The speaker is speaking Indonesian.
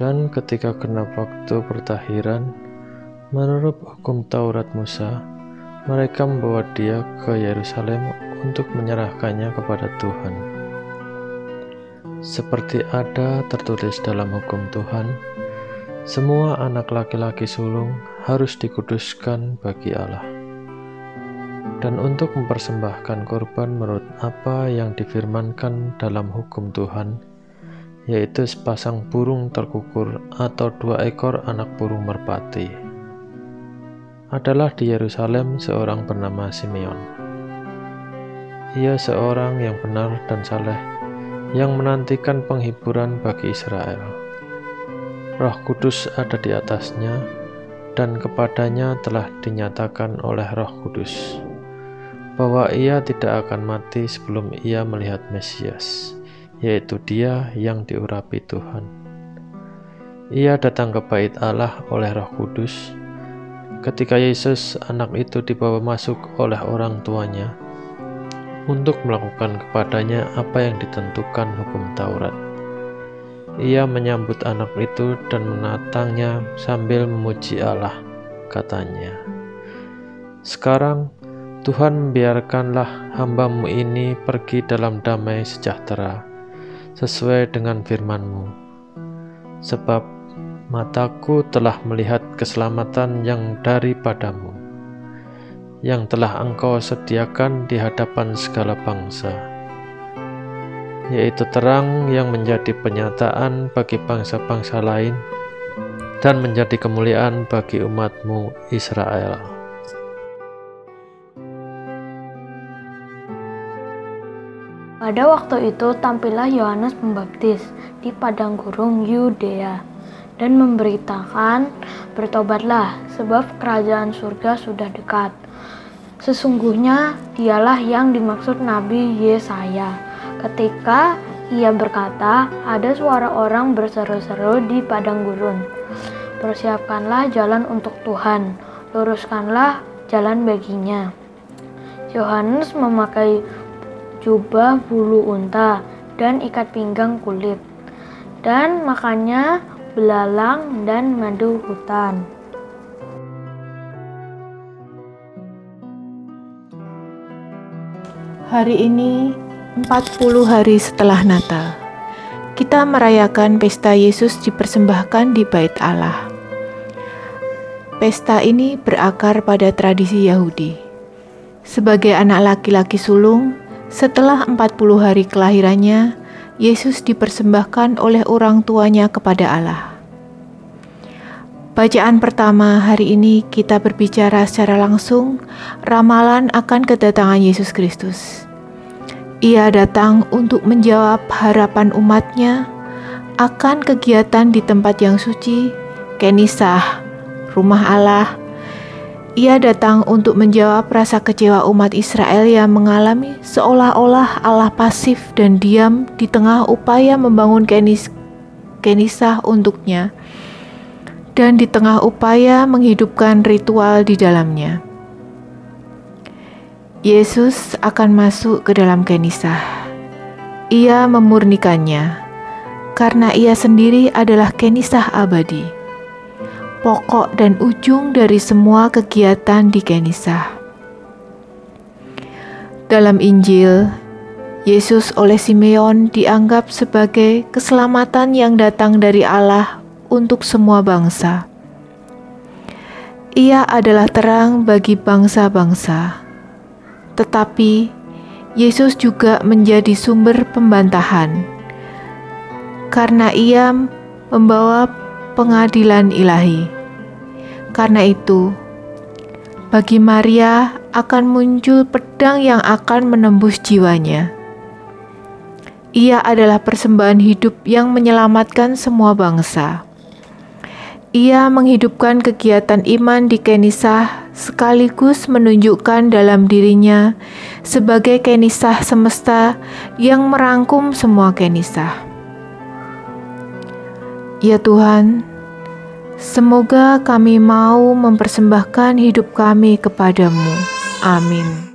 Dan ketika genap waktu pertahiran, menurut hukum Taurat Musa, mereka membawa dia ke Yerusalem untuk menyerahkannya kepada Tuhan. Seperti ada tertulis dalam hukum Tuhan, semua anak laki-laki sulung harus dikuduskan bagi Allah. Dan untuk mempersembahkan korban menurut apa yang difirmankan dalam hukum Tuhan, yaitu sepasang burung terkukur atau dua ekor anak burung merpati. Adalah di Yerusalem seorang bernama Simeon. Ia seorang yang benar dan saleh, yang menantikan penghiburan bagi Israel. Roh Kudus ada di atasnya, dan kepadanya telah dinyatakan oleh Roh Kudus bahwa ia tidak akan mati sebelum ia melihat Mesias yaitu Dia yang diurapi Tuhan. Ia datang ke bait Allah oleh Roh Kudus. Ketika Yesus, anak itu dibawa masuk oleh orang tuanya untuk melakukan kepadanya apa yang ditentukan hukum Taurat. Ia menyambut anak itu dan menatangnya sambil memuji Allah, katanya. Sekarang Tuhan biarkanlah hambamu ini pergi dalam damai sejahtera sesuai dengan firman-Mu. Sebab mataku telah melihat keselamatan yang daripadamu, yang telah engkau sediakan di hadapan segala bangsa, yaitu terang yang menjadi penyataan bagi bangsa-bangsa lain dan menjadi kemuliaan bagi umatmu Israel. Pada waktu itu tampillah Yohanes Pembaptis di padang gurun Yudea dan memberitakan, "Bertobatlah, sebab kerajaan surga sudah dekat." Sesungguhnya dialah yang dimaksud Nabi Yesaya ketika ia berkata, "Ada suara orang berseru-seru di padang gurun, persiapkanlah jalan untuk Tuhan, luruskanlah jalan baginya." Yohanes memakai jubah bulu unta, dan ikat pinggang kulit, dan makannya belalang dan madu hutan. Hari ini 40 hari setelah Natal. Kita merayakan pesta Yesus dipersembahkan di Bait Allah. Pesta ini berakar pada tradisi Yahudi. Sebagai anak laki-laki sulung, setelah 40 hari kelahirannya, Yesus dipersembahkan oleh orang tuanya kepada Allah. Bacaan pertama hari ini kita berbicara secara langsung ramalan akan kedatangan Yesus Kristus. Ia datang untuk menjawab harapan umatnya akan kegiatan di tempat yang suci, kenisah, rumah Allah, ia datang untuk menjawab rasa kecewa umat Israel yang mengalami seolah-olah Allah pasif dan diam di tengah upaya membangun kenis kenisah untuknya dan di tengah upaya menghidupkan ritual di dalamnya. Yesus akan masuk ke dalam kenisah. Ia memurnikannya karena ia sendiri adalah kenisah abadi pokok dan ujung dari semua kegiatan di Kenisa. Dalam Injil, Yesus oleh Simeon dianggap sebagai keselamatan yang datang dari Allah untuk semua bangsa. Ia adalah terang bagi bangsa-bangsa, tetapi Yesus juga menjadi sumber pembantahan karena Ia membawa pengadilan ilahi. Karena itu, bagi Maria akan muncul pedang yang akan menembus jiwanya. Ia adalah persembahan hidup yang menyelamatkan semua bangsa. Ia menghidupkan kegiatan iman di Kenisah sekaligus menunjukkan dalam dirinya sebagai Kenisah semesta yang merangkum semua Kenisah. Ya Tuhan, semoga kami mau mempersembahkan hidup kami kepadamu. Amin.